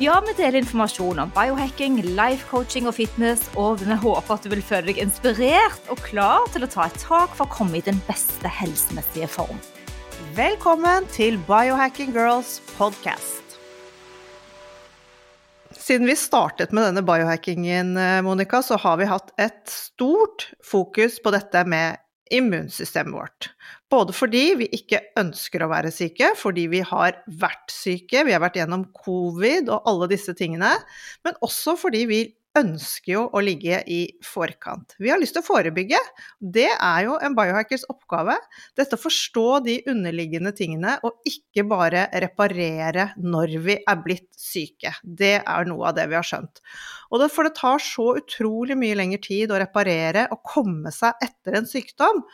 Ja, vi deler informasjon om biohacking, life coaching og fitness, og vi håper at du vil føle deg inspirert og klar til å ta et tak for å komme i den beste helsemessige form. Velkommen til Biohacking Girls podcast. Siden vi startet med denne biohackingen, eh, Monica, så har vi hatt et stort fokus på dette med immunsystemet vårt. Både fordi vi ikke ønsker å være syke, fordi vi har vært syke, vi har vært gjennom covid og alle disse tingene, men også fordi vi ønsker jo å ligge i forkant. Vi har lyst til å forebygge. Det er jo en biohackers oppgave. Dette å forstå de underliggende tingene, og ikke bare reparere når vi er blitt syke. Det er noe av det vi har skjønt. Og det, for det tar så utrolig mye lengre tid å reparere og komme seg etter en sykdom.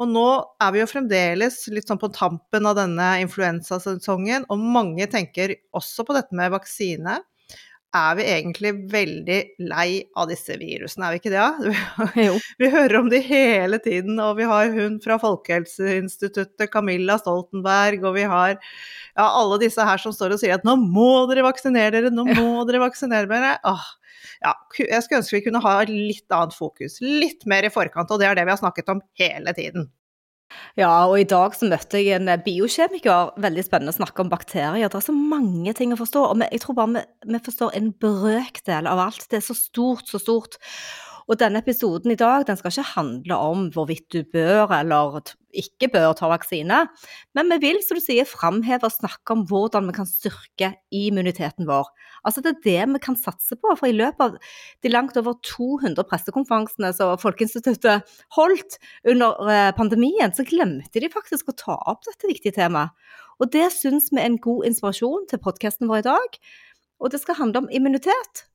Og nå er vi jo fremdeles litt sånn på tampen av denne influensasesongen, og mange tenker også på dette med vaksine er vi egentlig veldig lei av disse virusene, er vi ikke det? Ja? Jo. Vi hører om de hele tiden, og vi har hun fra Folkehelseinstituttet, Camilla Stoltenberg, og vi har ja, alle disse her som står og sier at nå må dere vaksinere dere, nå må dere vaksinere dere. Åh, ja, jeg skulle ønske vi kunne ha litt annet fokus, litt mer i forkant, og det er det vi har snakket om hele tiden. Ja, og i dag så møtte jeg en biokjemiker. Veldig spennende å snakke om bakterier. Det er så mange ting å forstå. Og jeg tror bare vi, vi forstår en brøkdel av alt. Det er så stort, så stort. Og denne episoden i dag den skal ikke handle om hvorvidt du bør eller ikke bør ta vaksine, men vi vil, som du sier, framheve og snakke om hvordan vi kan styrke immuniteten vår. Altså Det er det vi kan satse på. For i løpet av de langt over 200 pressekonferansene som Folkeinstituttet holdt under eh, pandemien, så glemte de faktisk å ta opp dette viktige temaet. Og det syns vi er en god inspirasjon til podkasten vår i dag. Og det skal handle om immunitet.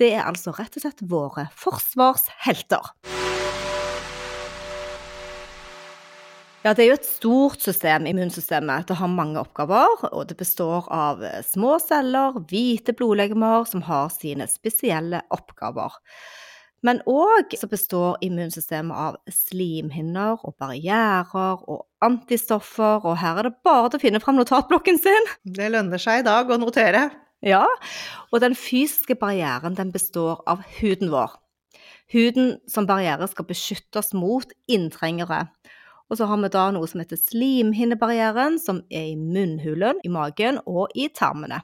Det er altså rett og slett våre forsvarshelter. Ja, det er jo et stort system, immunsystemet. Det har mange oppgaver, og det består av små celler, hvite blodlegemer, som har sine spesielle oppgaver. Men òg består immunsystemet av slimhinner og barrierer og antistoffer, og her er det bare til å finne fram notatblokken sin. Det lønner seg i dag å notere. Ja, og den fysiske barrieren den består av huden vår. Huden som barriere skal beskyttes mot inntrengere. Og så har vi da noe som heter slimhinnebarrieren, som er i munnhulen, i magen og i tarmene.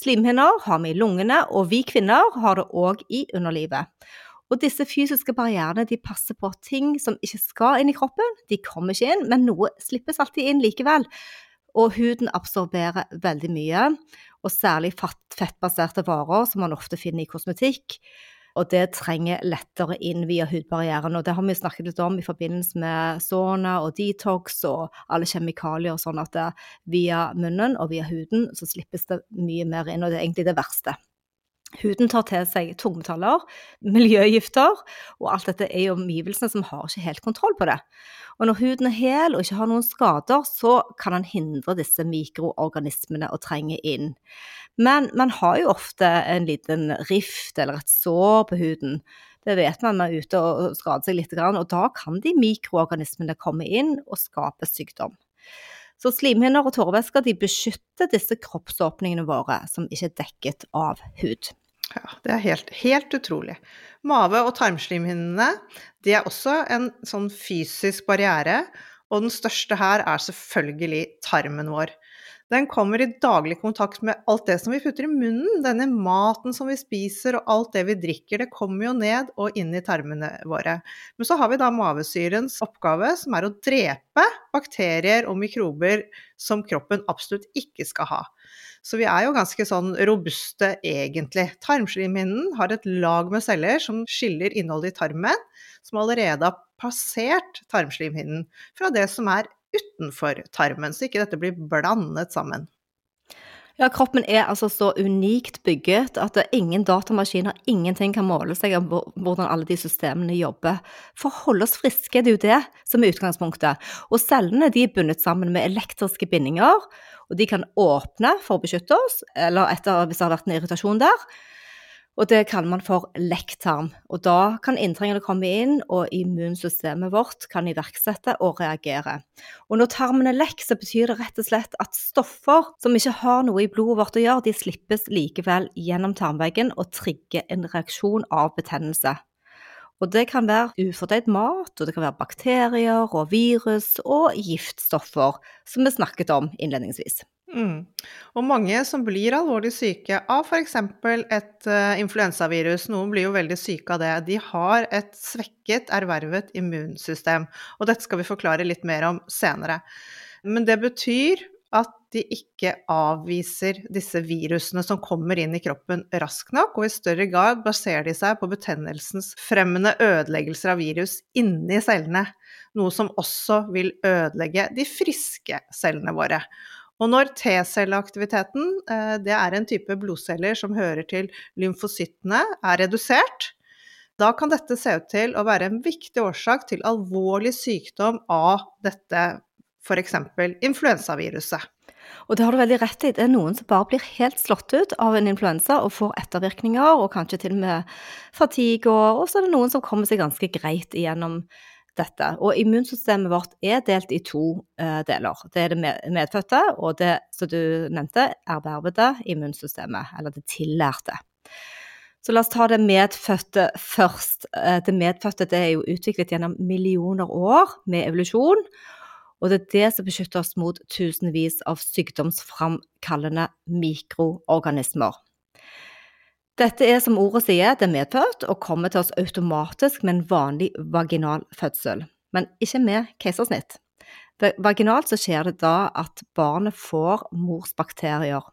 Slimhinner har vi i lungene, og vi kvinner har det òg i underlivet. Og disse fysiske barrierene de passer på ting som ikke skal inn i kroppen, de kommer ikke inn, men noe slippes alltid inn likevel. Og huden absorberer veldig mye, og særlig fettbaserte varer, som man ofte finner i kosmetikk. Og det trenger lettere inn via hudbarrieren. Og det har vi snakket litt om i forbindelse med sauna og detox og alle kjemikalier, sånn at det, via munnen og via huden så slippes det mye mer inn, og det er egentlig det verste. Huden tar til seg tungmetaller, miljøgifter, og alt dette er jo omgivelsene som har ikke helt kontroll på det. Og når huden er hel og ikke har noen skader, så kan den hindre disse mikroorganismene å trenge inn. Men man har jo ofte en liten rift eller et sår på huden. Det vet man man er ute og skader seg litt, og da kan de mikroorganismene komme inn og skape sykdom. Så slimhinner og tårevæsker beskytter disse kroppsåpningene våre som ikke er dekket av hud. Ja, det er helt, helt utrolig. Mave- og tarmslimhinnene de er også en sånn fysisk barriere. og den største her er selvfølgelig tarmen vår. Den kommer i daglig kontakt med alt det som vi putter i munnen. Denne maten som vi spiser og alt det vi drikker, det kommer jo ned og inn i tarmene våre. Men så har vi da mavesyrens oppgave, som er å drepe bakterier og mikrober som kroppen absolutt ikke skal ha. Så vi er jo ganske sånn robuste egentlig. Tarmslimhinnen har et lag med celler som skiller innholdet i tarmen, som allerede har passert tarmslimhinnen fra det som er utenfor tarmen, så ikke dette blir blandet sammen. Ja, kroppen er altså så unikt bygget at ingen datamaskiner, ingenting kan måle seg om hvordan alle de systemene jobber. For å holde oss friske, det er jo det som er utgangspunktet. Og cellene de er bundet sammen med elektriske bindinger, og de kan åpne for å beskytte oss, eller etter, hvis det har vært en irritasjon der. Og det kaller man for lekktarm. Og da kan inntrengerne komme inn, og immunsystemet vårt kan iverksette og reagere. Og når tarmen er lekk, så betyr det rett og slett at stoffer som ikke har noe i blodet vårt å gjøre, de slippes likevel gjennom tarmveggen og trigger en reaksjon av betennelse. Og det kan være ufordøyd mat, og det kan være bakterier og virus og giftstoffer, som vi snakket om innledningsvis. Mm. Og mange som blir alvorlig syke av f.eks. et uh, influensavirus, noen blir jo veldig syke av det, de har et svekket, ervervet immunsystem. Og dette skal vi forklare litt mer om senere. Men det betyr at de ikke avviser disse virusene som kommer inn i kroppen raskt nok, og i større grad baserer de seg på betennelsens fremmende ødeleggelser av virus inni cellene, noe som også vil ødelegge de friske cellene våre. Og når T-celleaktiviteten, eh, det er en type blodceller som hører til lymfocyttene, er redusert, da kan dette se ut til å være en viktig årsak til alvorlig sykdom av dette f.eks. influensaviruset. Og det har du veldig rett i. Det er noen som bare blir helt slått ut av en influensa og får ettervirkninger, og kanskje til og med fatigue, og så er det noen som kommer seg ganske greit igjennom dette. Og immunsystemet vårt er delt i to uh, deler. Det er det medfødte og det som du nevnte, ervervede immunsystemet, eller det tillærte. Så la oss ta det medfødte først. Uh, det medfødte det er jo utviklet gjennom millioner år med evolusjon. Og det er det som beskytter oss mot tusenvis av sykdomsframkallende mikroorganismer. Dette er som ordet sier, det er medfødt og kommer til oss automatisk med en vanlig vaginal fødsel, men ikke med keisersnitt. Vaginalt så skjer det da at barnet får mors bakterier,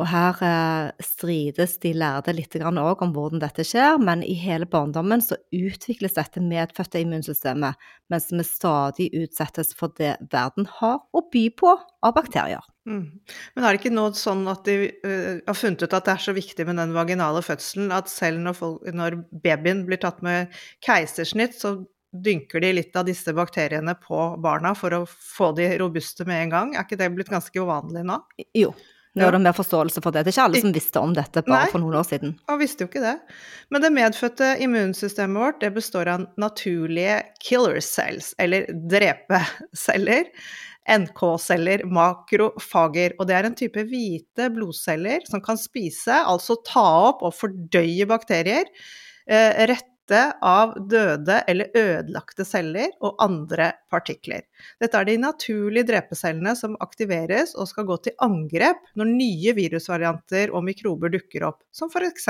og her eh, strides de lærde litt òg om hvordan dette skjer, men i hele barndommen så utvikles dette medfødte immunsystemet, mens vi stadig utsettes for det verden har å by på av bakterier. Mm. Men er det ikke nå sånn at de uh, har funnet ut at det er så viktig med den vaginale fødselen, at selv når, folk, når babyen blir tatt med keisersnitt, så dynker de litt av disse bakteriene på barna for å få de robuste med en gang? Er ikke det blitt ganske uvanlig nå? Jo, nå er det mer forståelse for det. Det er ikke alle som visste om dette bare Nei, for noen år siden. Man visste jo ikke det. Men det medfødte immunsystemet vårt det består av naturlige killer cells, eller drepeceller. NK-celler, makrofager. Og det er en type hvite blodceller som kan spise, altså ta opp og fordøye bakterier. Eh, rett liste av døde eller ødelagte celler og andre partikler. Dette er de naturlige drepecellene som aktiveres og skal gå til angrep når nye virusvarianter og mikrober dukker opp, som f.eks.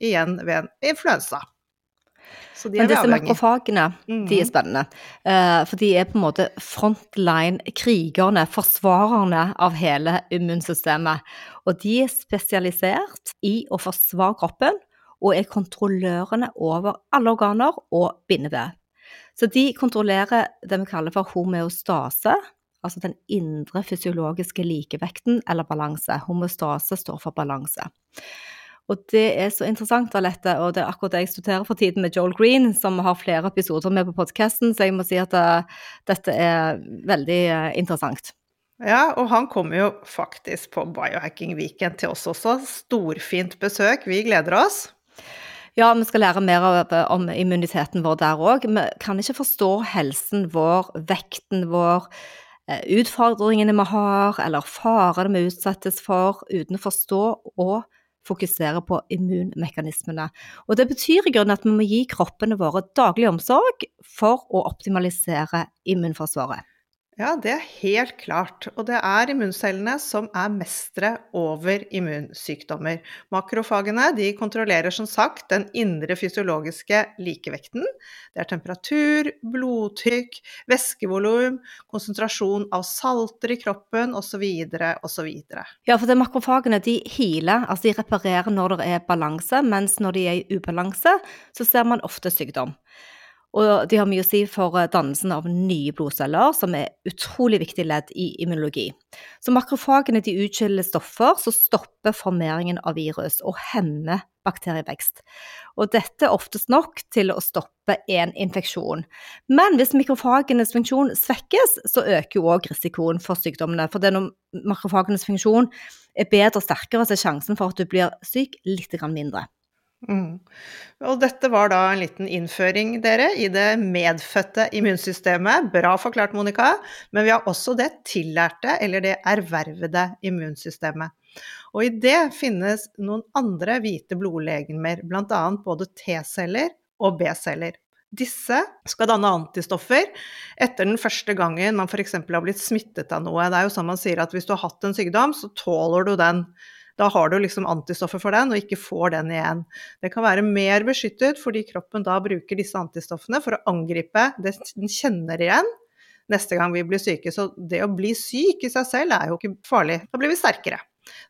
igjen ved en influensa. Men disse makrofagene, mm. de er mhm. spennende. Uh, for de er på en måte frontline-krigerne, forsvarerne av hele immunsystemet. Og de er spesialisert i å forsvare kroppen og er kontrollørene over alle organer og bindevev. Så de kontrollerer det vi kaller for homeostase, altså den indre fysiologiske likevekten eller balanse. Homeostase står for balanse. Og det er så interessant, Alette, og det er akkurat det jeg studerer for tiden med Joel Green, som har flere episoder med på podkasten, så jeg må si at det, dette er veldig uh, interessant. Ja, og han kommer jo faktisk på Biohacking Weekend til oss også. Storfint besøk, vi gleder oss. Ja, vi skal lære mer om immuniteten vår der òg. Vi kan ikke forstå helsen vår, vekten vår, eh, utfordringene vi har, eller farene vi utsettes for, uten å forstå og fokusere på immunmekanismene. Og det betyr i grunnen at vi må gi kroppene våre daglig omsorg for å optimalisere immunforsvaret. Ja, det er helt klart. Og det er immuncellene som er mestere over immunsykdommer. Makrofagene de kontrollerer som sagt den indre fysiologiske likevekten. Det er temperatur, blodtrykk, væskevolum, konsentrasjon av salter i kroppen osv. osv. Ja, for det makrofagene de healer, altså de reparerer når det er balanse, mens når de er i ubalanse, så ser man ofte sykdom. Og de har mye å si for eh, dannelsen av nye blodceller, som er utrolig viktig ledd i immunologi. Så makrofagene de utskiller stoffer som stopper formeringen av virus og hemmer bakterievekst. Og dette er oftest nok til å stoppe en infeksjon. Men hvis mikrofagenes funksjon svekkes, så øker jo òg risikoen for sykdommene. For når makrofagenes funksjon er bedre og sterkere, så er sjansen for at du blir syk litt mindre. Mm. Og dette var da en liten innføring, dere, i det medfødte immunsystemet. Bra forklart, Monica. Men vi har også det tillærte, eller det ervervede immunsystemet. Og i det finnes noen andre hvite blodlegemer, bl.a. både T-celler og B-celler. Disse skal danne antistoffer etter den første gangen man f.eks. har blitt smittet av noe. Det er jo sånn man sier at hvis du har hatt en sykdom, så tåler du den da har du liksom antistoffer for den, og ikke får den igjen. Det kan være mer beskyttet fordi kroppen da bruker disse antistoffene for å angripe det den kjenner igjen neste gang vi blir syke. Så det å bli syk i seg selv er jo ikke farlig. Da blir vi sterkere.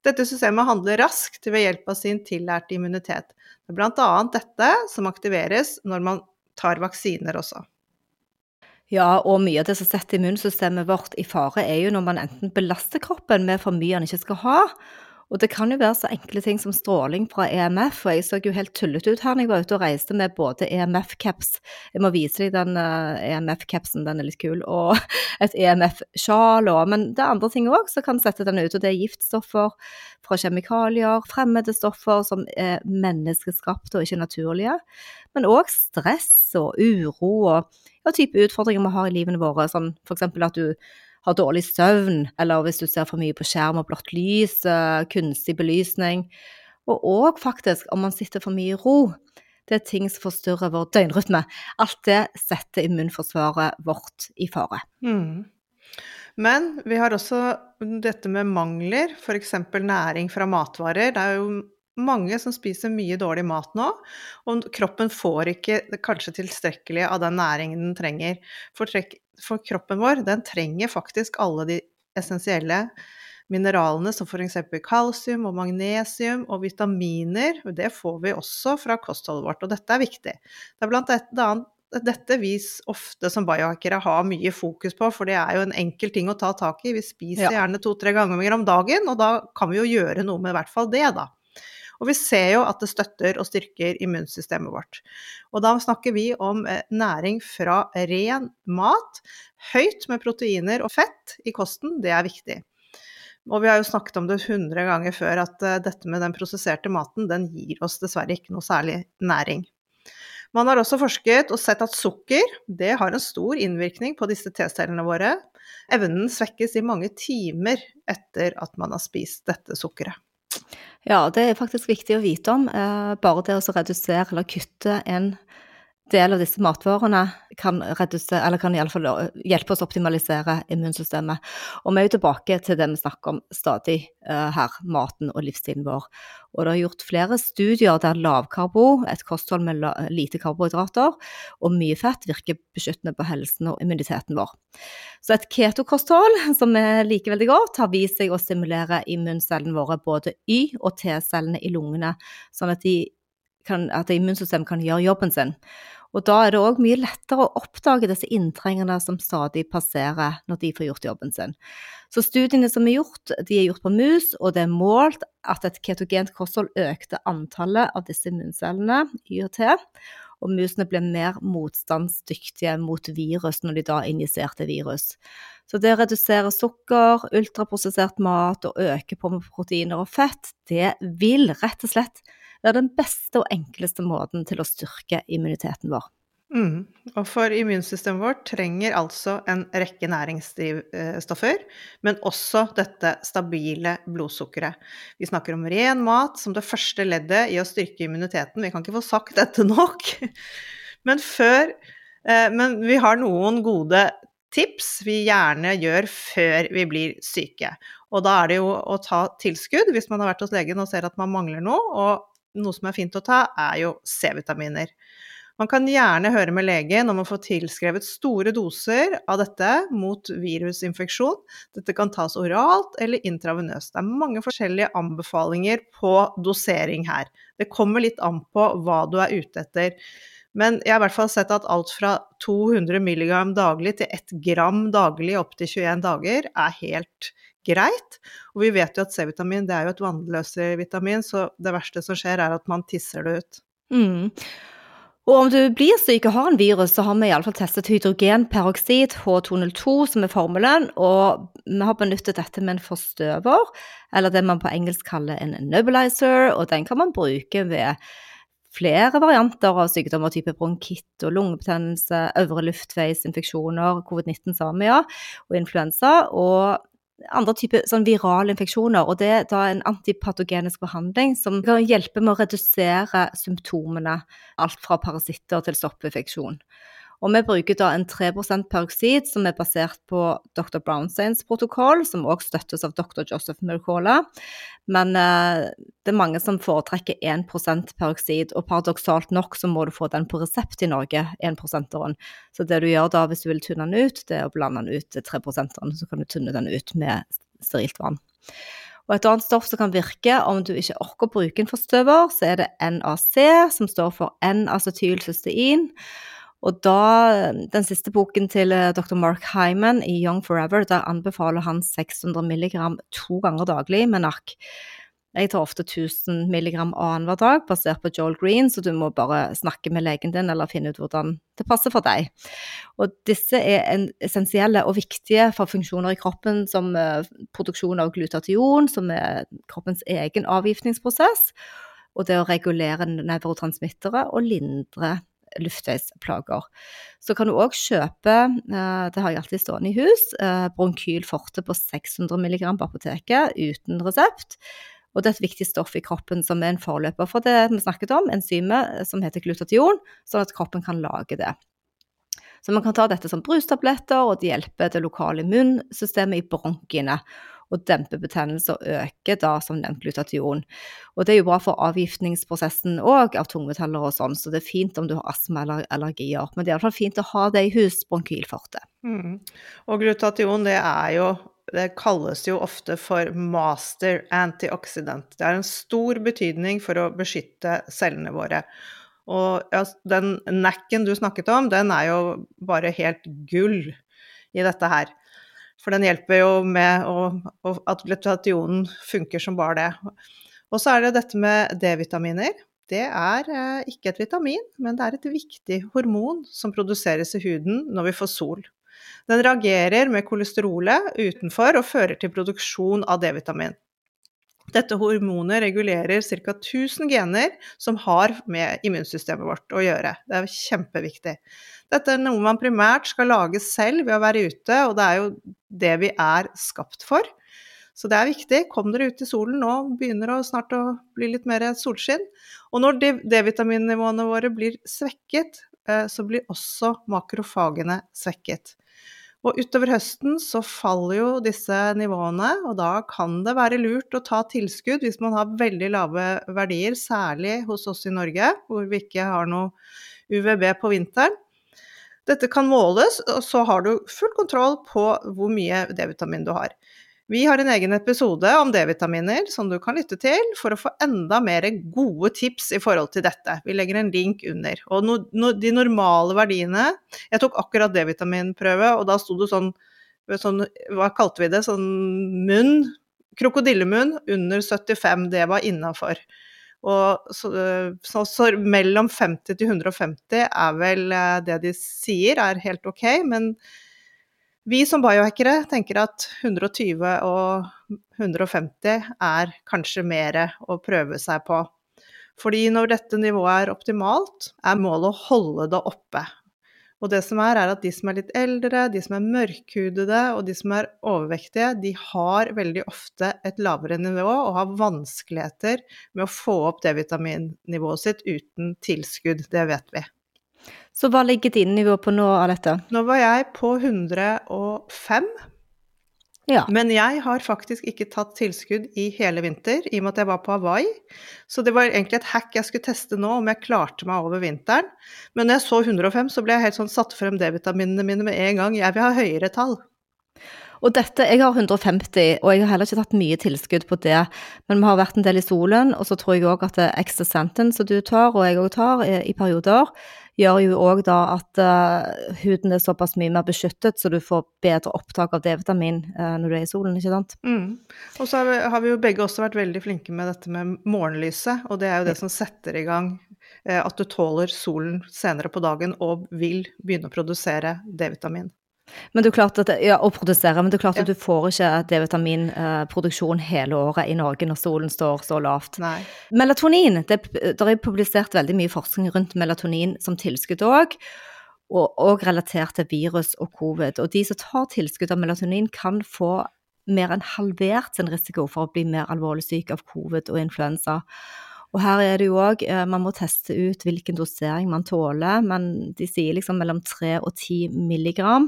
Dette systemet handler raskt ved hjelp av sin tillærte immunitet. Det er bl.a. dette som aktiveres når man tar vaksiner også. Ja, og mye av det som setter immunsystemet vårt i fare, er jo når man enten belaster kroppen med for mye han ikke skal ha, og det kan jo være så enkle ting som stråling fra EMF, og jeg så jo helt tullete ut her når jeg var ute og reiste med både EMF-caps, jeg må vise deg den uh, eh, EMF-capsen, den er litt kul, og et EMF-sjal òg. Men det er andre ting òg som kan sette den ut, og det er giftstoffer fra kjemikalier, fremmede stoffer som er menneskeskapte og ikke naturlige, men òg stress og uro og ja, type utfordringer vi har i livene våre, sånn f.eks. at du har dårlig søvn, eller hvis du ser for mye på skjerm og blått lys, eh, kunstig belysning. Og òg faktisk om man sitter for mye i ro. Det er ting som forstyrrer vår døgnrytme. Alt det setter immunforsvaret vårt i fare. Mm. Men vi har også dette med mangler, f.eks. næring fra matvarer. Det er jo mange som spiser mye dårlig mat nå, og kroppen får ikke kanskje tilstrekkelig av den næringen den trenger. For for kroppen vår, den trenger faktisk alle de essensielle mineralene som f.eks. kalsium og magnesium og vitaminer. Det får vi også fra kostholdet vårt, og dette er viktig. Det er blant annet dette vi ofte som biohackere har mye fokus på, for det er jo en enkel ting å ta tak i. Vi spiser ja. gjerne to-tre ganger om dagen, og da kan vi jo gjøre noe med i hvert fall det, da. Og vi ser jo at det støtter og styrker immunsystemet vårt. Og da snakker vi om eh, næring fra ren mat. Høyt med proteiner og fett i kosten, det er viktig. Og vi har jo snakket om det 100 ganger før at uh, dette med den prosesserte maten, den gir oss dessverre ikke noe særlig næring. Man har også forsket og sett at sukker det har en stor innvirkning på disse T-cellene våre. Evnen svekkes i mange timer etter at man har spist dette sukkeret. Ja, det er faktisk viktig å vite om. Eh, bare det å redusere eller kutte en del av disse matvarene kan, redusere, kan iallfall hjelpe oss å optimalisere immunsystemet. Og vi er jo tilbake til det vi snakker om stadig uh, her, maten og livsstilen vår. Og det er gjort flere studier der lavkarbo, et kosthold med lite karbohydrater og mye fett, virker beskyttende på helsen og immuniteten vår. Så et ketokosthold, som vi liker veldig godt, har vist seg å stimulere immuncellene våre, både Y- og T-cellene i lungene, sånn at, kan, at immunsystemet kan gjøre jobben sin. Og da er det òg mye lettere å oppdage disse inntrengerne som stadig passerer når de får gjort jobben sin. Så studiene som er gjort, de er gjort på mus, og det er målt at et ketogent kosthold økte antallet av disse immuncellene, YRT. og musene ble mer motstandsdyktige mot virus når de da injiserte virus. Så det å redusere sukker, ultraprosessert mat og øke på med proteiner og fett, det vil rett og slett være den beste og enkleste måten til å styrke immuniteten vår. Mm. Og for immunsystemet vårt trenger altså en rekke næringsstoffer, men også dette stabile blodsukkeret. Vi snakker om ren mat som det første leddet i å styrke immuniteten. Vi kan ikke få sagt dette nok. Men, før, eh, men vi har noen gode tips vi gjerne gjør før vi blir syke. Og da er det jo å ta tilskudd hvis man har vært hos legen og ser at man mangler noe. Og noe som er fint å ta, er jo C-vitaminer. Man kan gjerne høre med legen om å få tilskrevet store doser av dette mot virusinfeksjon. Dette kan tas oralt eller intravenøst. Det er mange forskjellige anbefalinger på dosering her. Det kommer litt an på hva du er ute etter. Men jeg har i hvert fall sett at alt fra 200 mg daglig til 1 gram daglig opp til 21 dager er helt greit. Og vi vet jo at C-vitamin det er jo et vannløselig vitamin, så det verste som skjer er at man tisser det ut. Mm. Og om du blir syk og har en virus, så har vi iallfall testet hydrogenperoksid, H202, som er formelen. Og vi har benyttet dette med en forstøver, eller det man på engelsk kaller en nebulizer. Og den kan man bruke ved flere varianter av sykdommer, type bronkitt og lungebetennelse, øvre luftveisinfeksjoner, covid-19 samia og influensa. Og andre typer sånn virale infeksjoner. Og det er da en antipatogenisk behandling som kan hjelpe med å redusere symptomene. Alt fra parasitter til stoppinfeksjon. Og vi bruker da en 3% peroksid som er basert på dr. Brownsteins protokoll, som også støttes av dr. Joseph Mercola. Men eh, det er mange som foretrekker 1 peroksid, og paradoksalt nok så må du få den på resept i Norge, 1-prosenteren. Så det du gjør da hvis du vil tynne den ut, det er å blande den ut til 3-prosenteren, så kan du tynne den ut med sterilt vann. Og et annet stoff som kan virke om du ikke orker å bruke en forstøver, så er det NAC, som står for N-acetylcystein. Og da, den siste boken til eh, dr. Mark Hyman i Young Forever, der anbefaler han 600 mg to ganger daglig med NAC. Jeg tar ofte 1000 mg annenhver dag, basert på Joel Green, så du må bare snakke med legen din eller finne ut hvordan det passer for deg. Og disse er essensielle og viktige for funksjoner i kroppen som uh, produksjon av glutation, som er kroppens egen avgiftningsprosess, og det å regulere nevrotransmittere og lindre luftveisplager. Så kan du òg kjøpe, eh, det har jeg alltid stående i hus, bronkylforte Bronkyl forte på 600 mg på apoteket uten resept. Og det er et viktig stoff i kroppen som er en forløper for det vi snakket om, enzymet som heter glutation, sånn at kroppen kan lage det. Så man kan ta dette som brustabletter, og det hjelper det lokale immunsystemet i bronkiene og demper betennelse og øke da, som nevnt, glutation. Og det er jo bra for avgiftningsprosessen òg av tungmetaller og sånn, så det er fint om du har astma eller allergier. Men det er iallfall fint å ha det i hus, bronkylforte. Mm. Og glutation, det er jo det kalles jo ofte for master antioxidant. Det er en stor betydning for å beskytte cellene våre. Og ja, den nacken du snakket om, den er jo bare helt gull i dette her. For den hjelper jo med å, at glutation funker som bare det. Og så er det dette med D-vitaminer. Det er eh, ikke et vitamin, men det er et viktig hormon som produseres i huden når vi får sol. Den reagerer med kolesterolet utenfor og fører til produksjon av D-vitamin. Dette hormonet regulerer ca. 1000 gener som har med immunsystemet vårt å gjøre. Det er kjempeviktig. Dette er noe man primært skal lage selv ved å være ute, og det er jo det vi er skapt for. Så det er viktig. Kom dere ut i solen nå, begynner det snart å bli litt mer solskinn. Og når D-vitaminnivåene våre blir svekket, eh, så blir også makrofagene svekket. Og utover høsten så faller jo disse nivåene, og da kan det være lurt å ta tilskudd hvis man har veldig lave verdier, særlig hos oss i Norge, hvor vi ikke har noe UVB på vinteren. Dette kan måles, og så har du full kontroll på hvor mye D-vitamin du har. Vi har en egen episode om D-vitaminer som du kan lytte til for å få enda mer gode tips i forhold til dette. Vi legger en link under. Og no, no, de normale verdiene Jeg tok akkurat D-vitaminprøve, og da sto det sånn, sånn Hva kalte vi det? Sånn munn. Krokodillemunn under 75. Det var innafor. Og så, så, så, mellom 50 til 150 er vel eh, det de sier er helt ok, men vi som biohackere tenker at 120 og 150 er kanskje mer å prøve seg på. Fordi når dette nivået er optimalt, er målet å holde det oppe. Og det som er, er at de som er litt eldre, de som er mørkhudede og de som er overvektige, de har veldig ofte et lavere nivå og har vanskeligheter med å få opp D-vitaminnivået sitt uten tilskudd. Det vet vi. Så hva ligger din nivå på nå Alette? Nå var jeg på 105, Ja. men jeg har faktisk ikke tatt tilskudd i hele vinter, i og med at jeg var på Hawaii. Så det var egentlig et hack jeg skulle teste nå, om jeg klarte meg over vinteren. Men når jeg så 105, så ble jeg helt sånn satt frem D-vitaminene mine med en gang. Jeg vil ha høyere tall. Og dette, jeg har 150, og jeg har heller ikke tatt mye tilskudd på det. Men vi har vært en del i solen, og så tror jeg òg at centen som du tar, og jeg òg tar, i perioder, gjør jo òg da at uh, huden er såpass mye mer beskyttet, så du får bedre opptak av D-vitamin uh, når du er i solen, ikke sant? Mm. Og så har vi, har vi jo begge også vært veldig flinke med dette med morgenlyset, og det er jo det som setter i gang uh, at du tåler solen senere på dagen og vil begynne å produsere D-vitamin. Men det er klart at, ja, å produsere, men det er klart Ja. at du får ikke D-vitaminproduksjon hele året i Norge når solen står så lavt. Nei. Melatonin, det, det er publisert veldig mye forskning rundt melatonin som tilskudd òg, og, og relatert til virus og covid. Og de som tar tilskudd av melatonin, kan få mer enn halvert sin risiko for å bli mer alvorlig syk av covid og influensa. Og her er det jo òg Man må teste ut hvilken dosering man tåler, men de sier liksom mellom 3 og 10 milligram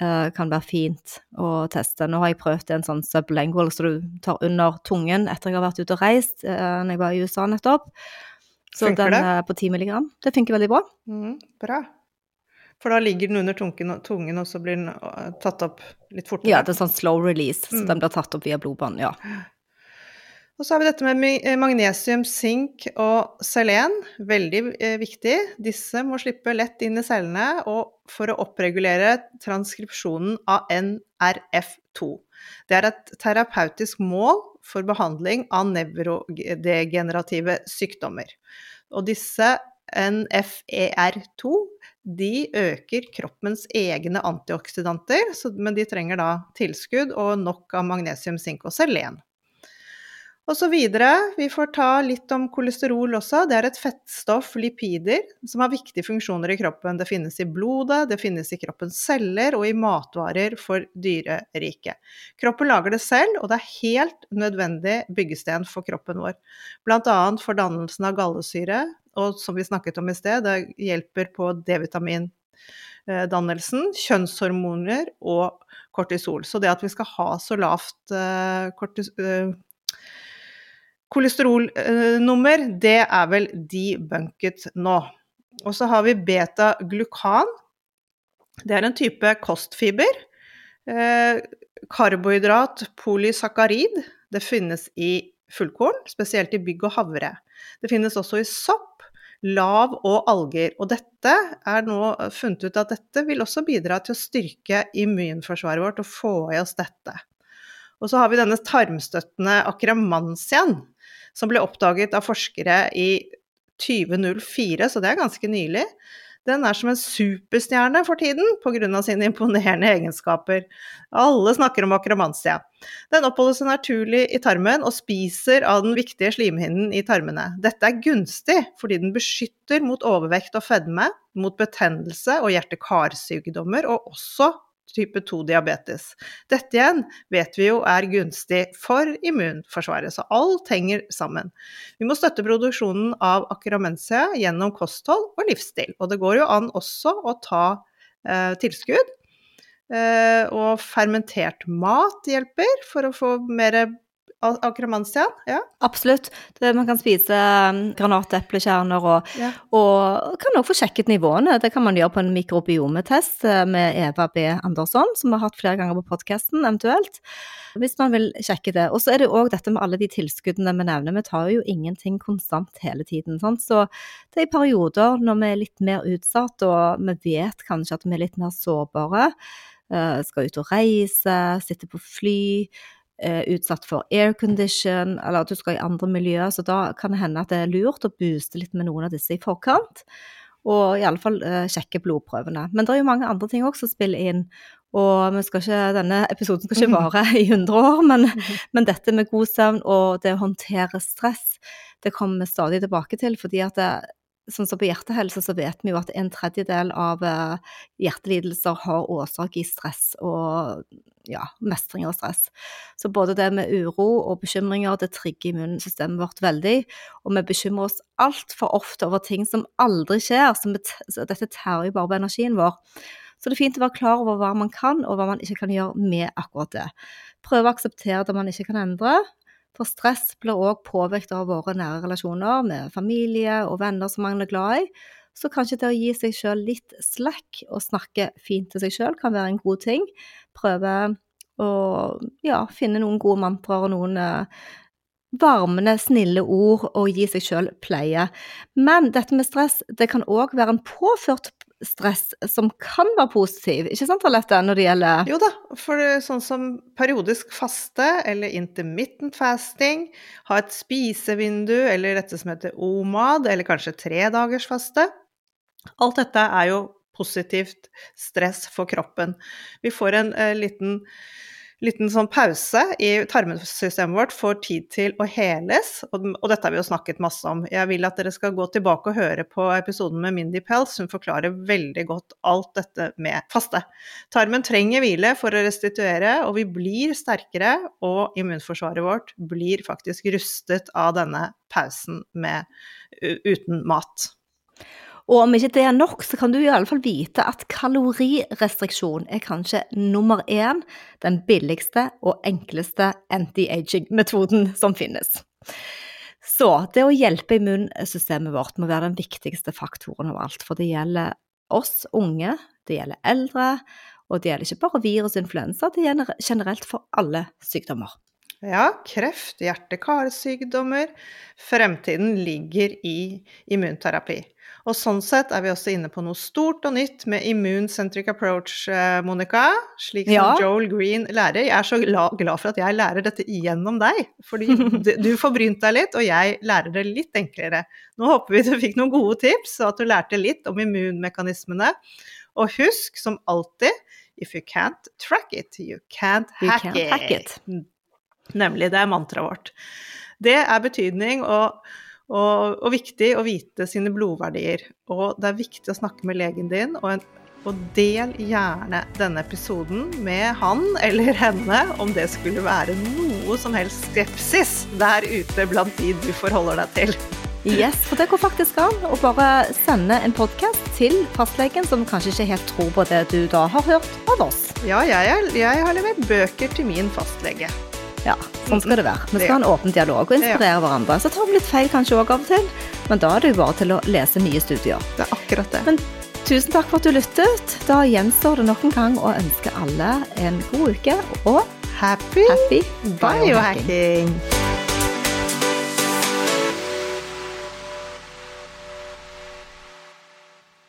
eh, kan være fint å teste. Nå har jeg prøvd en sånn sublingual, så du tar under tungen etter jeg har vært ute og reist, eh, når jeg var i USA nettopp. Så Funker den det? er på 10 milligram. Det funker veldig bra. Mm, bra. For da ligger den under tungen, tungen og så blir den tatt opp litt fortere. Ja, det er sånn slow release, så Mm. den blir tatt opp via blodbånd, ja. Og så har vi dette med eh, magnesium, sink og selen. Veldig eh, viktig. Disse må slippe lett inn i cellene for å oppregulere transkripsjonen av NRF2. Det er et terapeutisk mål for behandling av nevrodegenerative sykdommer. Og disse NFER2 de øker kroppens egne antioksidanter, men de trenger da tilskudd og nok av magnesium, sink og selen. Og så videre, vi får ta litt om kolesterol også. Det er et fettstoff, lipider, som har viktige funksjoner i kroppen. Det finnes i blodet, det finnes i kroppens celler og i matvarer for dyreriket. Kroppen lager det selv, og det er helt nødvendig byggesten for kroppen vår. Annet for dannelsen av gallesyre, og som vi snakket om i sted, det hjelper på D-vitamin dannelsen, kjønnshormoner og kortisol. Så det at vi skal ha så lavt kortisol kortis eh, kolesterolnummer, det er vel debunket nå. Og så har vi beta-glukan. Det er en type kostfiber. Eh, karbohydrat, polysakkarid. Det finnes i fullkorn, spesielt i bygg og havre. Det finnes også i sopp, lav og alger. Og dette er nå funnet ut at dette vil også bidra til å styrke immunforsvaret vårt og få i oss dette. Og så har vi denne tarmstøttende akkermansiaen, som ble oppdaget av forskere i 2004, så det er ganske nylig. Den er som en superstjerne for tiden pga. sine imponerende egenskaper. Alle snakker om akromantia. Den oppholder seg naturlig i tarmen og spiser av den viktige slimhinnen i tarmene. Dette er gunstig fordi den beskytter mot overvekt og fedme, mot betennelse og hjerte-karsykdommer, og også type 2-diabetes. Dette igjen vet vi jo er gunstig for immunforsvaret, så alt henger sammen. Vi må støtte produksjonen av akramensia gjennom kosthold og livsstil. Og det går jo an også å ta eh, tilskudd. Eh, og fermentert mat hjelper for å få mer akkermansia. Ja. Absolutt. Det, man kan spise um, granateplekjerner og, Ja. og kan også få sjekket nivåene. Det kan man gjøre på en mikrobiometest eh, med Eva B. Andersson, som vi har hatt flere ganger på podkasten, eventuelt. Hvis man vil sjekke det. Og så er det òg dette med alle de tilskuddene vi nevner. Vi tar jo ingenting konstant hele tiden. Sant? Så det er i perioder når vi er litt mer utsatt, og vi vet kanskje at vi er litt mer sårbare. eh, skal ut og reise, sitte på fly utsatt for aircondition, eller at du skal i andre miljøer, så da kan det hende at det er lurt å booste litt med noen av disse i forkant, og i alle fall eh, sjekke blodprøvene. Men det er jo mange andre ting også som spiller inn, og ikke, denne episoden skal ikke vare i 100 år, men, men dette med god søvn og det å håndtere stress, det kommer vi stadig tilbake til, fordi at det, sånn som på hjertehelse, så vet vi jo at en tredjedel av eh, hjertelidelser har årsak i stress og ja, mestring og stress. Så både det med uro og bekymringer, det trigger immunsystemet vårt veldig. Og vi bekymrer oss altfor ofte over ting som aldri skjer. Så dette tærer jo bare på energien vår. Så det er fint å være klar over hva man kan, og hva man ikke kan gjøre med akkurat det. Prøve å akseptere det man ikke kan endre, for stress blir òg påvirket av våre nære relasjoner med familie og venner som man er glad i. Så kanskje det å gi seg sjøl litt slack og snakke fint til seg sjøl kan være en god ting. Prøve å ja, finne noen gode mantraer og noen eh, varmende, snille ord og gi seg sjøl pleie. Men dette med stress, det kan òg være en påført stress som kan være positiv, ikke sant Alette, når det gjelder Jo da, for sånn som periodisk faste eller intermittent fasting, ha et spisevindu eller dette som heter OMAD, eller kanskje tre dagers faste. Alt dette er jo positivt stress for kroppen. Vi får en uh, liten liten sånn pause i tarmsystemet vårt får tid til å heles, og, og, dette har vi jo snakket masse om. Jeg vil at dere skal gå tilbake og høre på episoden med Mindy Pels, hun forklarer veldig godt alt dette med faste. Tarmen trenger hvile for å restituere, og vi blir sterkere, og immunforsvaret vårt blir faktisk rustet av denne pausen med, uten mat. Og om ikke det er nok, så kan du i alle fall vite at kalorirestriksjon er kanskje nummer én, den billigste og enkleste anti-aging-metoden som finnes. Så det å hjelpe immunsystemet vårt må være den viktigste faktoren av alt. For det gjelder oss unge, det gjelder eldre, og det gjelder ikke bare virus og influensa, det gjelder generelt for alle sykdommer. Ja, kreft, hjerte-karsykdommer. Fremtiden ligger i immunterapi. Og sånn sett er vi også inne på noe stort og nytt med immune-centric approach, eh, Monica. Slik som ja. Joel Green lærer. Jeg er så glad for at jeg lærer dette gjennom deg. Fordi du får brynt deg litt, og jeg lærer det litt enklere. Nå håper vi du fikk noen gode tips, og at du lærte litt om immunmekanismene. Og husk, som alltid, if you can't track it, you can't hack, you can't it. hack it. Nemlig. Det er mantraet vårt. Det er betydning. og og, og, viktig å vite sine blodverdier. Og det er viktig å snakke med legen din, og, en, og, del gjerne denne episoden med han eller henne om det skulle være noe som helst skepsis der ute blant de du forholder deg til. Yes, for det går faktisk an å bare sende en podkast til fastlegen som kanskje ikke helt tror på det du da har hørt av oss. Ja, jeg, jeg har levert bøker til min fastlege. Ja, sånn skal det være. Vi skal ha en åpen dialog og inspirere hverandre. Så tar vi litt feil kanskje òg av og til, men da er det jo bare til å lese nye studier. Det er akkurat det. Men tusen takk for at du lyttet. Da gjenstår det nok en gang å ønske alle en god uke og happy, happy biohacking. biohacking.